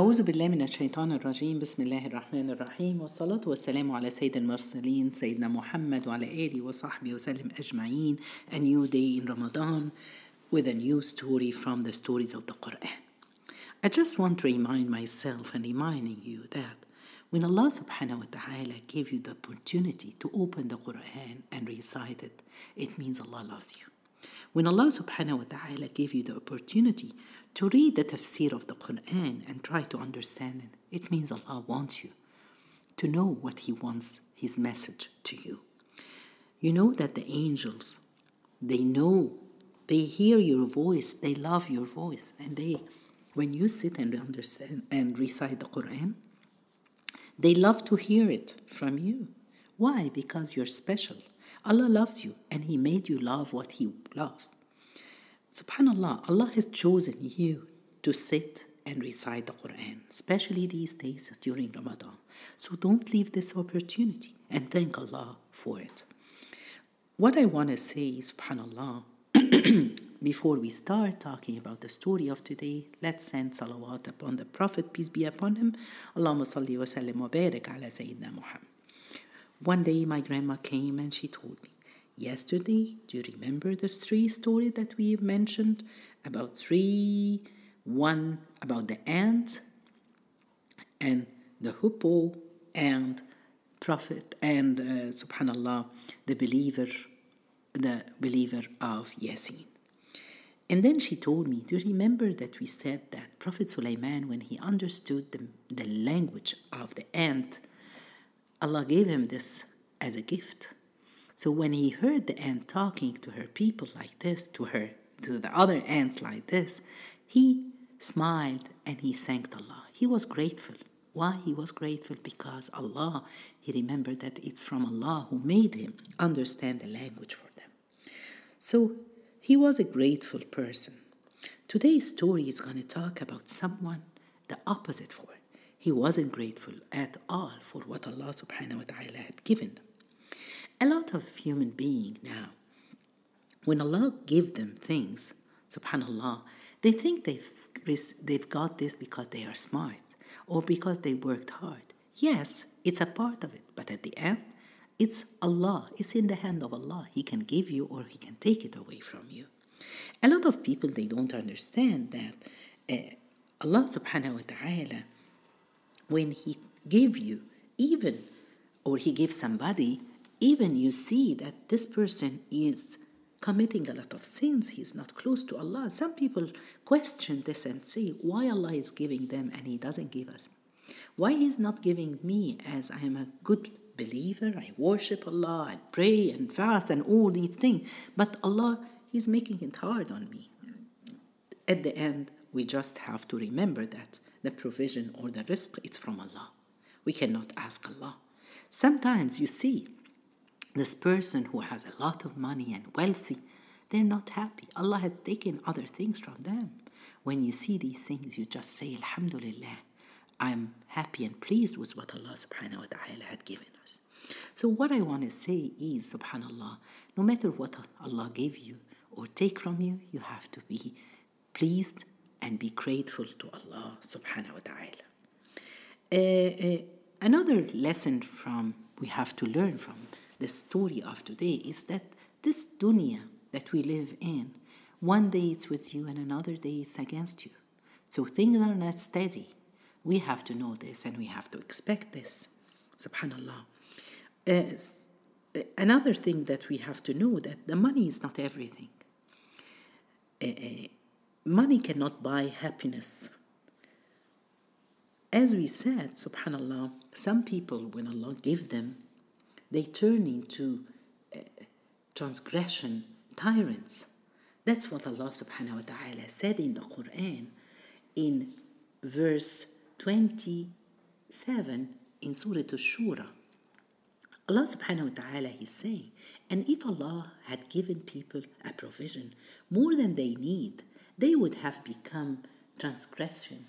أعوذ بالله من الشيطان الرجيم بسم الله الرحمن الرحيم والصلاة والسلام على سيد المرسلين سيدنا محمد وعلى آله وصحبه وسلم أجمعين A new day in Ramadan with a new story from the stories of the Quran I just want to remind myself and reminding you that when Allah subhanahu wa ta'ala gave you the opportunity to open the Quran and recite it, it means Allah loves you. When Allah subhanahu wa ta'ala gave you the opportunity to read the tafsir of the Quran and try to understand it, it means Allah wants you to know what He wants His message to you. You know that the angels, they know, they hear your voice, they love your voice, and they, when you sit and understand and recite the Quran, they love to hear it from you. Why? Because you're special. Allah loves you and He made you love what He loves. Subhanallah, Allah has chosen you to sit and recite the Quran, especially these days during Ramadan. So don't leave this opportunity and thank Allah for it. What I want to say, subhanallah, before we start talking about the story of today, let's send salawat upon the Prophet, peace be upon him. Allahumma salli wa sallim wa barik ala Sayyidina Muhammad. One day my grandma came and she told me, Yesterday, do you remember the three story that we mentioned about three, one about the ant and the hoopoe and prophet and uh, subhanallah the believer the believer of Yasin. And then she told me, Do you remember that we said that Prophet Sulaiman, when he understood the, the language of the ant, Allah gave him this as a gift. So when he heard the ant talking to her people like this, to her, to the other ants like this, he smiled and he thanked Allah. He was grateful. Why he was grateful? Because Allah, he remembered that it's from Allah who made him understand the language for them. So he was a grateful person. Today's story is going to talk about someone the opposite for. He wasn't grateful at all for what Allah subhanahu wa ta'ala had given them. A lot of human beings now, when Allah give them things, subhanallah, they think they've, they've got this because they are smart or because they worked hard. Yes, it's a part of it, but at the end, it's Allah. It's in the hand of Allah. He can give you or He can take it away from you. A lot of people, they don't understand that uh, Allah subhanahu wa ta'ala, when He give you, even, or He gives somebody, even you see that this person is committing a lot of sins, he's not close to Allah. Some people question this and say, why Allah is giving them and He doesn't give us? Why He's not giving me as I am a good believer, I worship Allah, I pray and fast and all these things, but Allah, He's making it hard on me. At the end, we just have to remember that the provision or the rizq, it's from Allah. We cannot ask Allah. Sometimes you see, this person who has a lot of money and wealthy, they're not happy. Allah has taken other things from them. When you see these things, you just say, Alhamdulillah, I'm happy and pleased with what Allah subhanahu wa ta'ala had given us. So, what I want to say is, subhanAllah, no matter what Allah gave you or take from you, you have to be pleased and be grateful to Allah subhanahu wa ta'ala. Uh, uh, another lesson from we have to learn from the story of today is that this dunya that we live in, one day it's with you and another day it's against you. So things are not steady. We have to know this and we have to expect this. Subhanallah. Uh, another thing that we have to know that the money is not everything. Uh, money cannot buy happiness. As we said, subhanallah, some people, when Allah gives them they turn into uh, transgression tyrants. That's what Allah subhanahu wa ta'ala said in the Quran in verse 27 in Surah Ash-Shura. Allah subhanahu wa ta'ala is saying, and if Allah had given people a provision more than they need, they would have become transgression,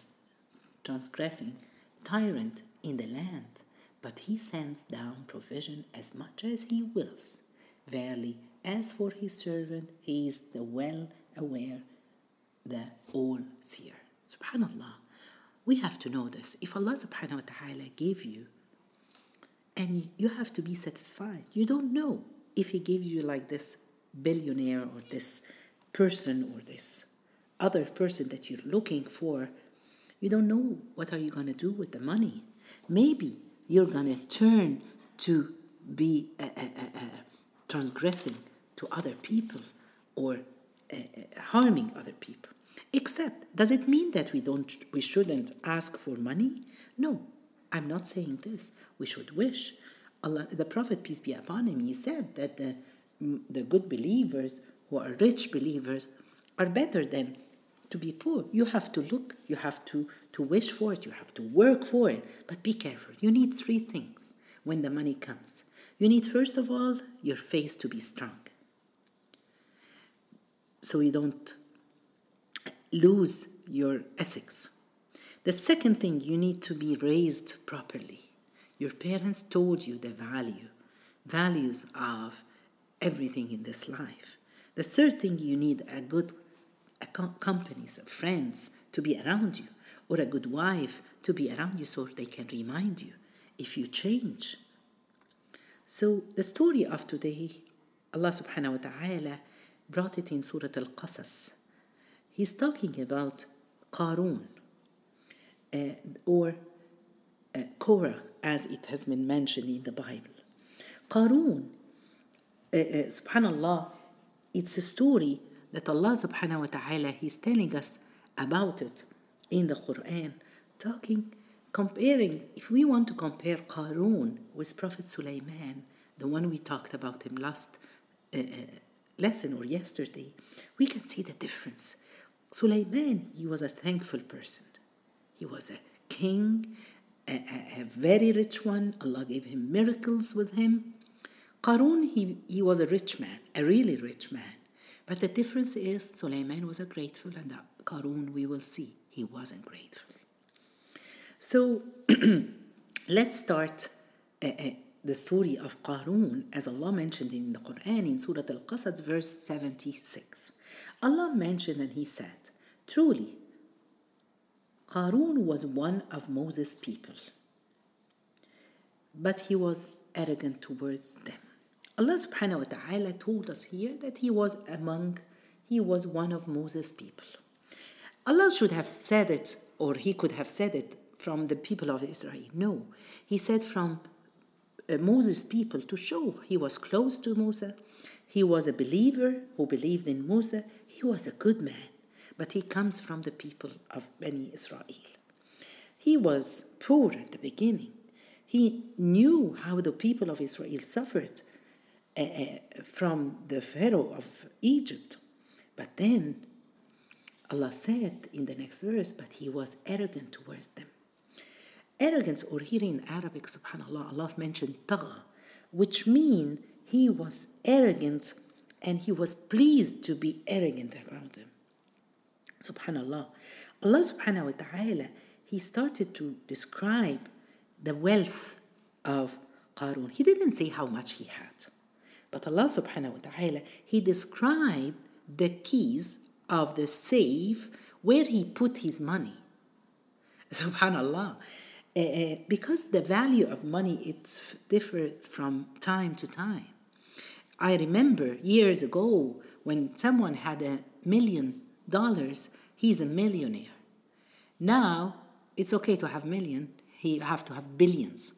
transgressing tyrant in the land but he sends down provision as much as he wills. Verily, as for his servant, he is the well aware, the all seer. Subhanallah. We have to know this. If Allah subhanahu wa ta'ala gave you, and you have to be satisfied. You don't know if He gives you like this billionaire or this person or this other person that you're looking for. You don't know what are you going to do with the money. Maybe you're going to turn to be uh, uh, uh, transgressing to other people or harming other people. Except, does it mean that we don't, we shouldn't ask for money? No, I'm not saying this. We should wish. Allah, the Prophet peace be upon him, he said that the the good believers who are rich believers are better than to be poor. You have to look, you have to, to wish for it, you have to work for it. But be careful. You need three things when the money comes. You need, first of all, your faith to be strong. So you don't lose your ethics. The second thing, you need to be raised properly. Your parents told you the value, values of everything in this life. The third thing, you need a good companies, friends to be around you, or a good wife to be around you so they can remind you if you change. So the story of today, Allah subhanahu wa ta'ala brought it in Surah Al-Qasas. He's talking about Qarun, uh, or uh, Korah, as it has been mentioned in the Bible. Qarun, uh, uh, subhanallah, it's a story that Allah subhanahu wa ta'ala He's telling us about it in the Quran, talking, comparing, if we want to compare Qarun with Prophet Sulaiman, the one we talked about him last uh, uh, lesson or yesterday, we can see the difference. Sulaiman, he was a thankful person. He was a king, a, a, a very rich one. Allah gave him miracles with him. Qarun, he, he was a rich man, a really rich man. But the difference is Sulaiman was a grateful and Qarun, we will see, he wasn't grateful. So let's start uh, uh, the story of Qarun as Allah mentioned in the Quran in Surah Al-Qasas verse 76. Allah mentioned and he said, Truly, Qarun was one of Moses' people, but he was arrogant towards them. Allah subhanahu wa ta'ala told us here that he was among, he was one of Moses' people. Allah should have said it, or he could have said it from the people of Israel. No, he said from uh, Moses' people to show he was close to Moses. He was a believer who believed in Moses. He was a good man, but he comes from the people of Bani Israel. He was poor at the beginning. He knew how the people of Israel suffered uh, from the Pharaoh of Egypt. But then Allah said in the next verse, but he was arrogant towards them. Arrogance, or here in Arabic, subhanAllah, Allah mentioned tagha, which means he was arrogant and he was pleased to be arrogant around them. Subhanallah. Allah subhanahu wa ta'ala, he started to describe the wealth of Qarun. He didn't say how much he had. But Allah subhanahu wa ta'ala, He described the keys of the safe where He put His money. Subhanallah. Uh, because the value of money it differs from time to time. I remember years ago when someone had a million dollars, he's a millionaire. Now it's okay to have million, you have to have billions.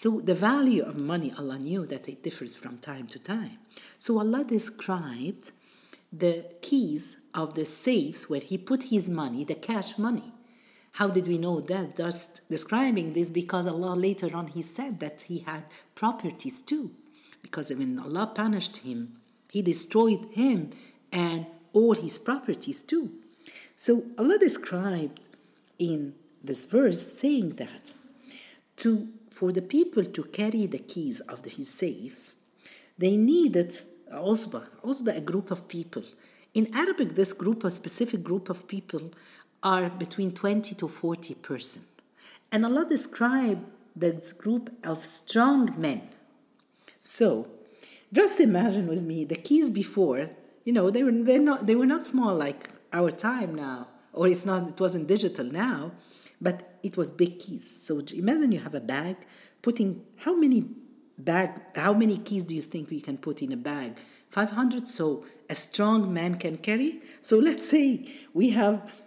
So the value of money, Allah knew that it differs from time to time. So Allah described the keys of the safes where He put His money, the cash money. How did we know that? Just describing this because Allah later on He said that He had properties too. Because when Allah punished him, He destroyed him and all his properties too. So Allah described in this verse saying that to for the people to carry the keys of the, his safes, they needed usba, usba, a group of people. In Arabic, this group, a specific group of people, are between 20 to 40 person. And Allah described the group of strong men. So, just imagine with me the keys before, you know, they were, they're not, they were not small like our time now, or it's not, it wasn't digital now, but it was big keys. So imagine you have a bag, putting how many bag, how many keys do you think we can put in a bag? 500. So a strong man can carry. So let's say we have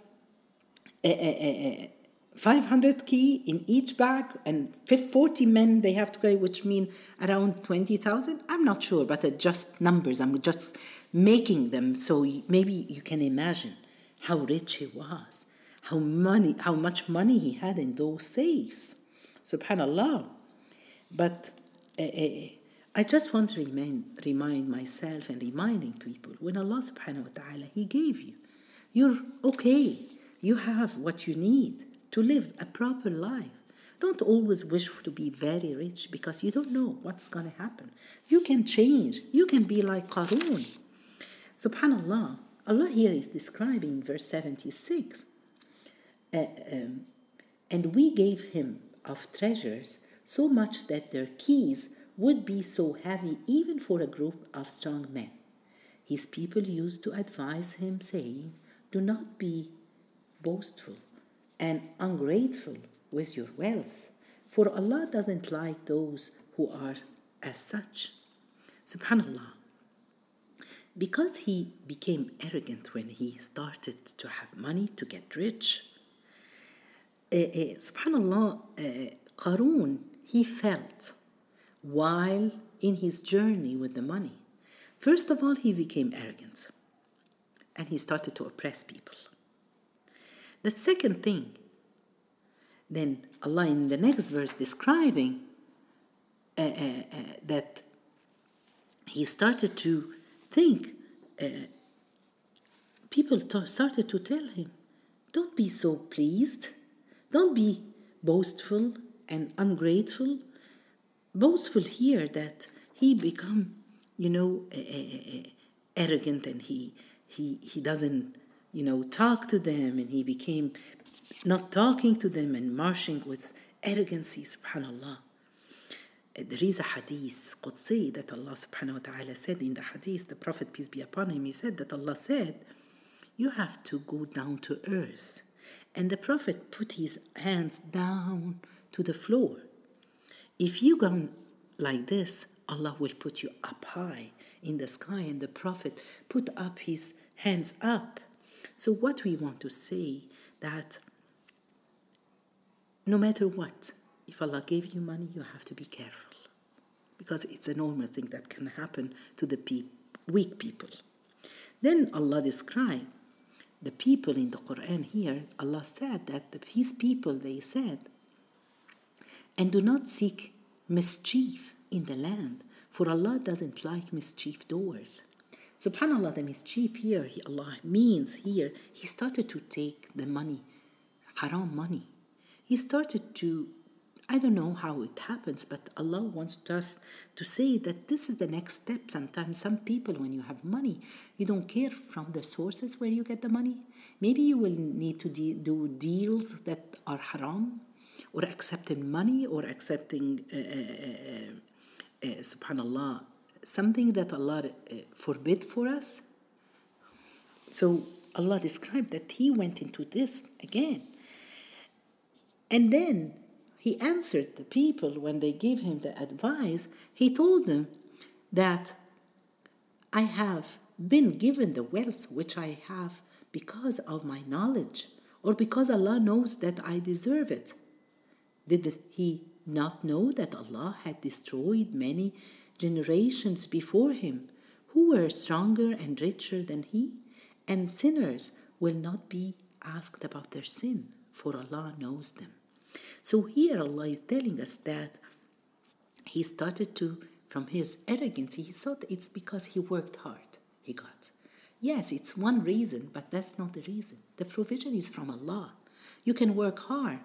a, a, a, 500 key in each bag and 40 men they have to carry which mean around 20000 i'm not sure but just numbers i'm just making them so maybe you can imagine how rich he was how money how much money he had in those safes subhanallah but uh, i just want to remind, remind myself and reminding people when allah subhanahu wa ta'ala he gave you you're okay you have what you need to live a proper life. Don't always wish to be very rich because you don't know what's going to happen. You can change. You can be like Qarun. Subhanallah, Allah here is describing verse 76. Uh, um, and we gave him of treasures so much that their keys would be so heavy even for a group of strong men. His people used to advise him, saying, Do not be boastful and ungrateful with your wealth. For Allah doesn't like those who are as such. Subhanallah. Because he became arrogant when he started to have money to get rich, subhanallah, uh, Qarun, he felt while in his journey with the money. First of all, he became arrogant and he started to oppress people. The second thing, then Allah in the next verse describing uh, uh, uh, that he started to think, people t- started to tell him, don't be so pleased, don't be boastful and ungrateful. Boastful here that he become, you know, arrogant and he, he, he doesn't you know, talk to them, and he became not talking to them and marching with arrogancy, subhanAllah. There is a hadith, Qudsi, that Allah subhanahu wa ta'ala said in the hadith, the Prophet, peace be upon him, he said that Allah said, You have to go down to earth. And the Prophet put his hands down to the floor. If you go like this, Allah will put you up high in the sky, and the Prophet put up his hands up so what we want to say that no matter what, if Allah gave you money, you have to be careful because it's a normal thing that can happen to the pe- weak people. Then Allah described the people in the Quran here. Allah said that the, His people, they said, and do not seek mischief in the land, for Allah doesn't like mischief doers. Subhanallah, the mischief here, he, Allah means here, he started to take the money, haram money. He started to, I don't know how it happens, but Allah wants us to say that this is the next step. Sometimes, some people, when you have money, you don't care from the sources where you get the money. Maybe you will need to de- do deals that are haram, or accepting money, or accepting, uh, uh, uh, uh subhanallah, something that Allah uh, forbid for us. So Allah described that he went into this again. And then he answered the people when they gave him the advice, he told them that I have been given the wealth which I have because of my knowledge or because Allah knows that I deserve it. Did he not know that Allah had destroyed many generations before him who were stronger and richer than he, and sinners will not be asked about their sin, for Allah knows them. So here Allah is telling us that he started to, from his arrogance, he thought it's because he worked hard, he got. Yes, it's one reason, but that's not the reason. The provision is from Allah. You can work hard,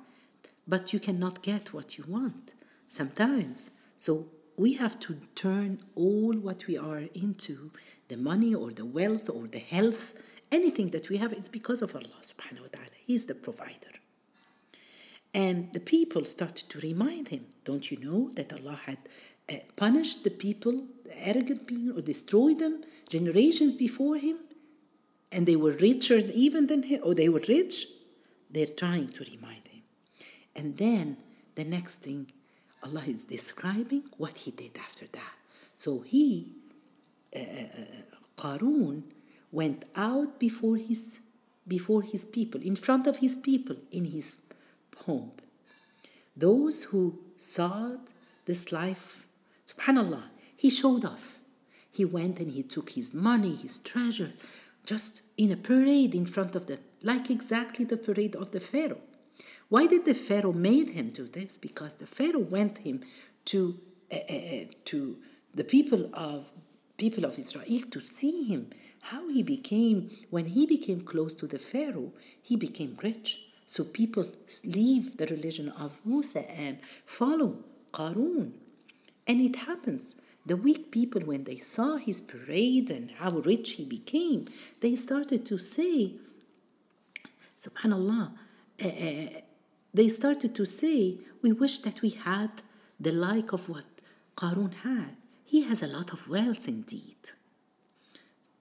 but you cannot get what you want sometimes. So we have to turn all what we are into the money or the wealth or the health anything that we have it's because of allah subhanahu wa ta'ala he's the provider and the people started to remind him don't you know that allah had uh, punished the people the arrogant people or destroyed them generations before him? And they were richer even than him or they were rich? They're trying to remind him. And then the next thing, Allah is describing what he did after that. So he, uh, Qarun, went out before his, before his people, in front of his people, in his home. Those who sought this life, subhanallah, he showed off. He went and he took his money, his treasure, just in a parade in front of them, like exactly the parade of the Pharaoh. Why did the Pharaoh made him do this? Because the Pharaoh went him to uh, uh, to the people of people of Israel to see him how he became when he became close to the Pharaoh he became rich so people leave the religion of Musa and follow Qarun and it happens the weak people when they saw his parade and how rich he became they started to say subhanallah uh, they started to say, We wish that we had the like of what Qarun had. He has a lot of wealth indeed.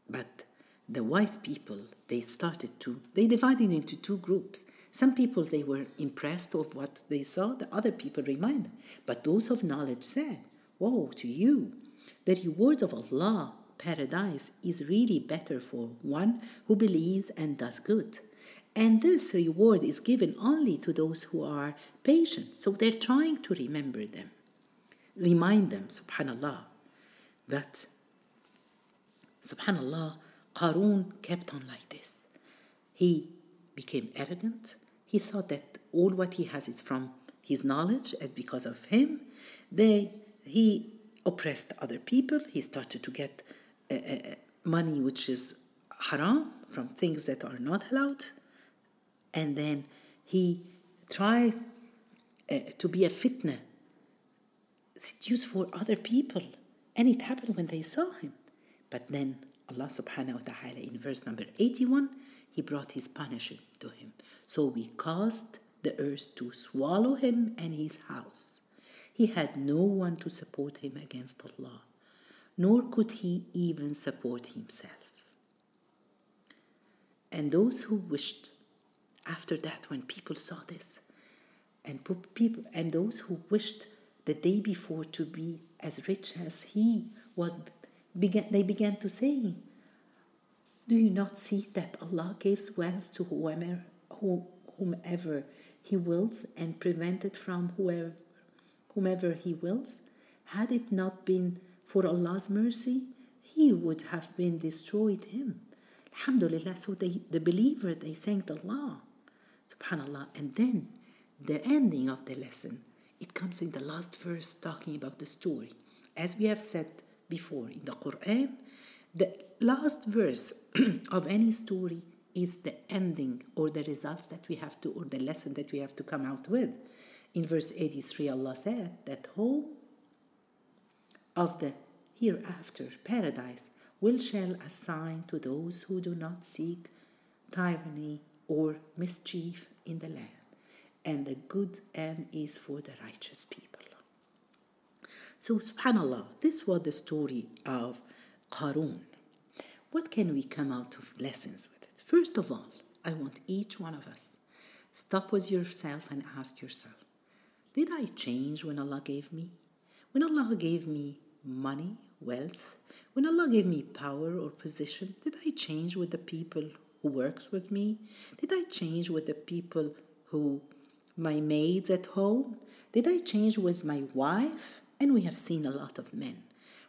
But the wise people, they started to, they divided into two groups. Some people, they were impressed of what they saw, the other people reminded. But those of knowledge said, Woe to you! The reward of Allah, paradise, is really better for one who believes and does good. And this reward is given only to those who are patient. So they're trying to remember them, remind them, subhanAllah, that, subhanAllah, Qarun kept on like this. He became arrogant. He thought that all what he has is from his knowledge and because of him. They, he oppressed other people. He started to get uh, uh, money which is haram from things that are not allowed and then he tried uh, to be a fitna, seduce for other people. And it happened when they saw him. But then Allah subhanahu wa ta'ala in verse number 81, he brought his punishment to him. So we caused the earth to swallow him and his house. He had no one to support him against Allah, nor could he even support himself. And those who wished after that when people saw this and people and those who wished the day before to be as rich as he was began they began to say do you not see that allah gives wealth to whomever, whomever he wills and prevent it from whoever, whomever he wills? Had it not been for allah's mercy he would have been destroyed him. Alhamdulillah so they, the believer they thanked allah. Subhanallah. And then the ending of the lesson it comes in the last verse talking about the story. As we have said before in the quran the last verse of any story is the ending or the results that we have to or the lesson that we have to come out with in verse 83 allah said that home of the hereafter paradise will shall assign to those who do not seek tyranny or mischief in the land, and the good end is for the righteous people. So, subhanAllah, this was the story of Qarun. What can we come out of lessons with it? First of all, I want each one of us stop with yourself and ask yourself, did I change when Allah gave me? When Allah gave me money, wealth, when Allah gave me power or position, did I change with the people who works with me? Did I change with the people who, my maids at home? Did I change with my wife? And we have seen a lot of men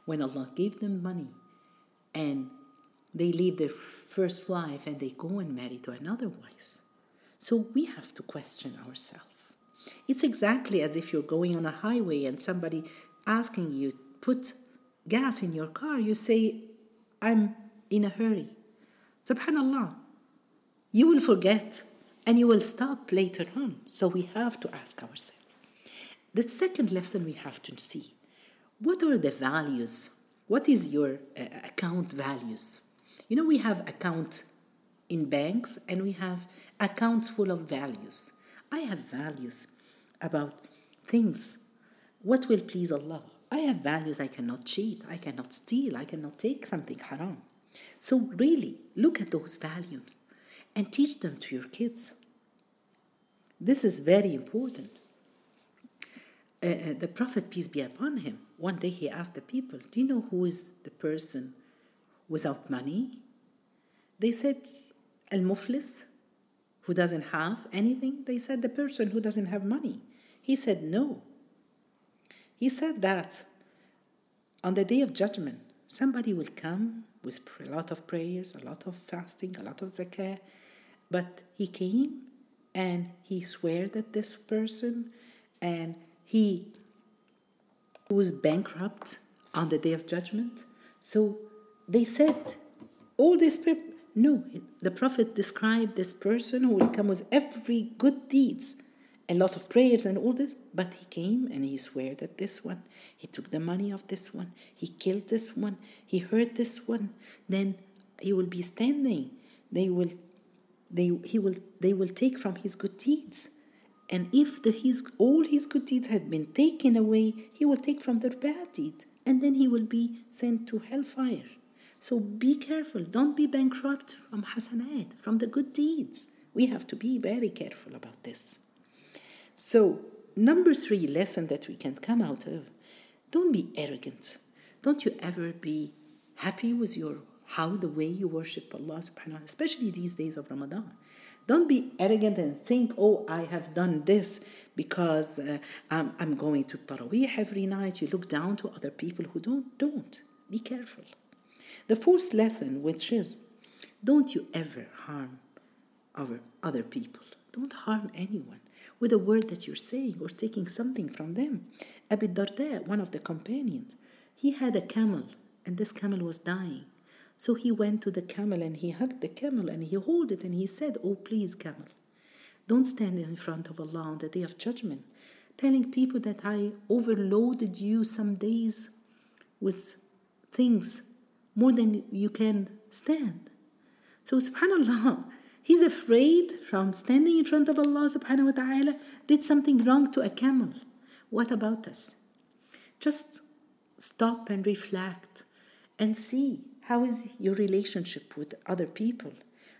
when Allah gave them money and they leave their first wife and they go and marry to another wife. So we have to question ourselves. It's exactly as if you're going on a highway and somebody asking you, put gas in your car. You say, I'm in a hurry. Subhanallah. You will forget and you will stop later on. So we have to ask ourselves. The second lesson we have to see what are the values? What is your uh, account values? You know, we have account in banks and we have accounts full of values. I have values about things. What will please Allah? I have values I cannot cheat, I cannot steal, I cannot take something haram. So, really, look at those values and teach them to your kids. This is very important. uh, the Prophet, peace be upon him, one day he asked the people, Do you know who is the person without money? They said, Al Muflis, who doesn't have anything. They said, The person who doesn't have money. He said, No. He said that on the day of judgment, somebody will come with a lot of prayers, a lot of fasting, a lot of zakah, but he came and he swore that this person and he was bankrupt on the day of judgment. So they said, all this people, no, the Prophet described this person who will come with every good deeds, a lot of prayers and all this, but he came and he swore that this one, he took the money of this one, he killed this one, he hurt this one, then he will be standing. They will they he will they will take from his good deeds. And if the, his, all his good deeds had been taken away, he will take from their bad deeds. And then he will be sent to hellfire. So be careful. Don't be bankrupt from hasanat, from the good deeds. We have to be very careful about this. So, number three lesson that we can come out of don't be arrogant. Don't you ever be happy with your how the way you worship Allah subhanahu wa ta'ala, especially these days of Ramadan. Don't be arrogant and think, oh, I have done this because uh, I'm, I'm going to Taraweeh every night. You look down to other people who don't. Don't. Be careful. The fourth lesson, which is, don't you ever harm our other people. Don't harm anyone with a word that you're saying or taking something from them. Abu Darda, one of the companions, he had a camel, and this camel was dying. So he went to the camel and he hugged the camel and he held it and he said, Oh, please, camel, don't stand in front of Allah on the day of judgment, telling people that I overloaded you some days with things more than you can stand. So, subhanAllah, he's afraid from standing in front of Allah subhanahu wa ta'ala, did something wrong to a camel. What about us? Just stop and reflect and see how is your relationship with other people?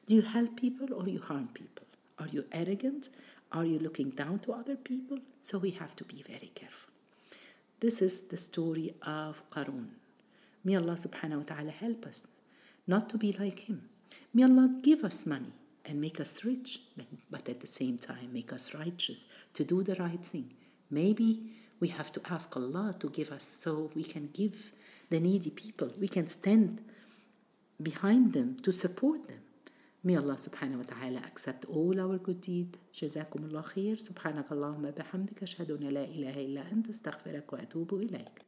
Do you help people or you harm people? Are you arrogant? Are you looking down to other people? So we have to be very careful. This is the story of Qarun. May Allah subhanahu wa ta'ala help us not to be like him. May Allah give us money and make us rich, but at the same time make us righteous to do the right thing. Maybe we have to ask Allah to give us so we can give the needy people. We can stand behind them to support them. May Allah subhanahu wa ta'ala accept all our good deed. جزاكم الله خير سبحانك اللهم بحمدك أشهد أن لا إله إلا أنت استغفرك وأتوب إليك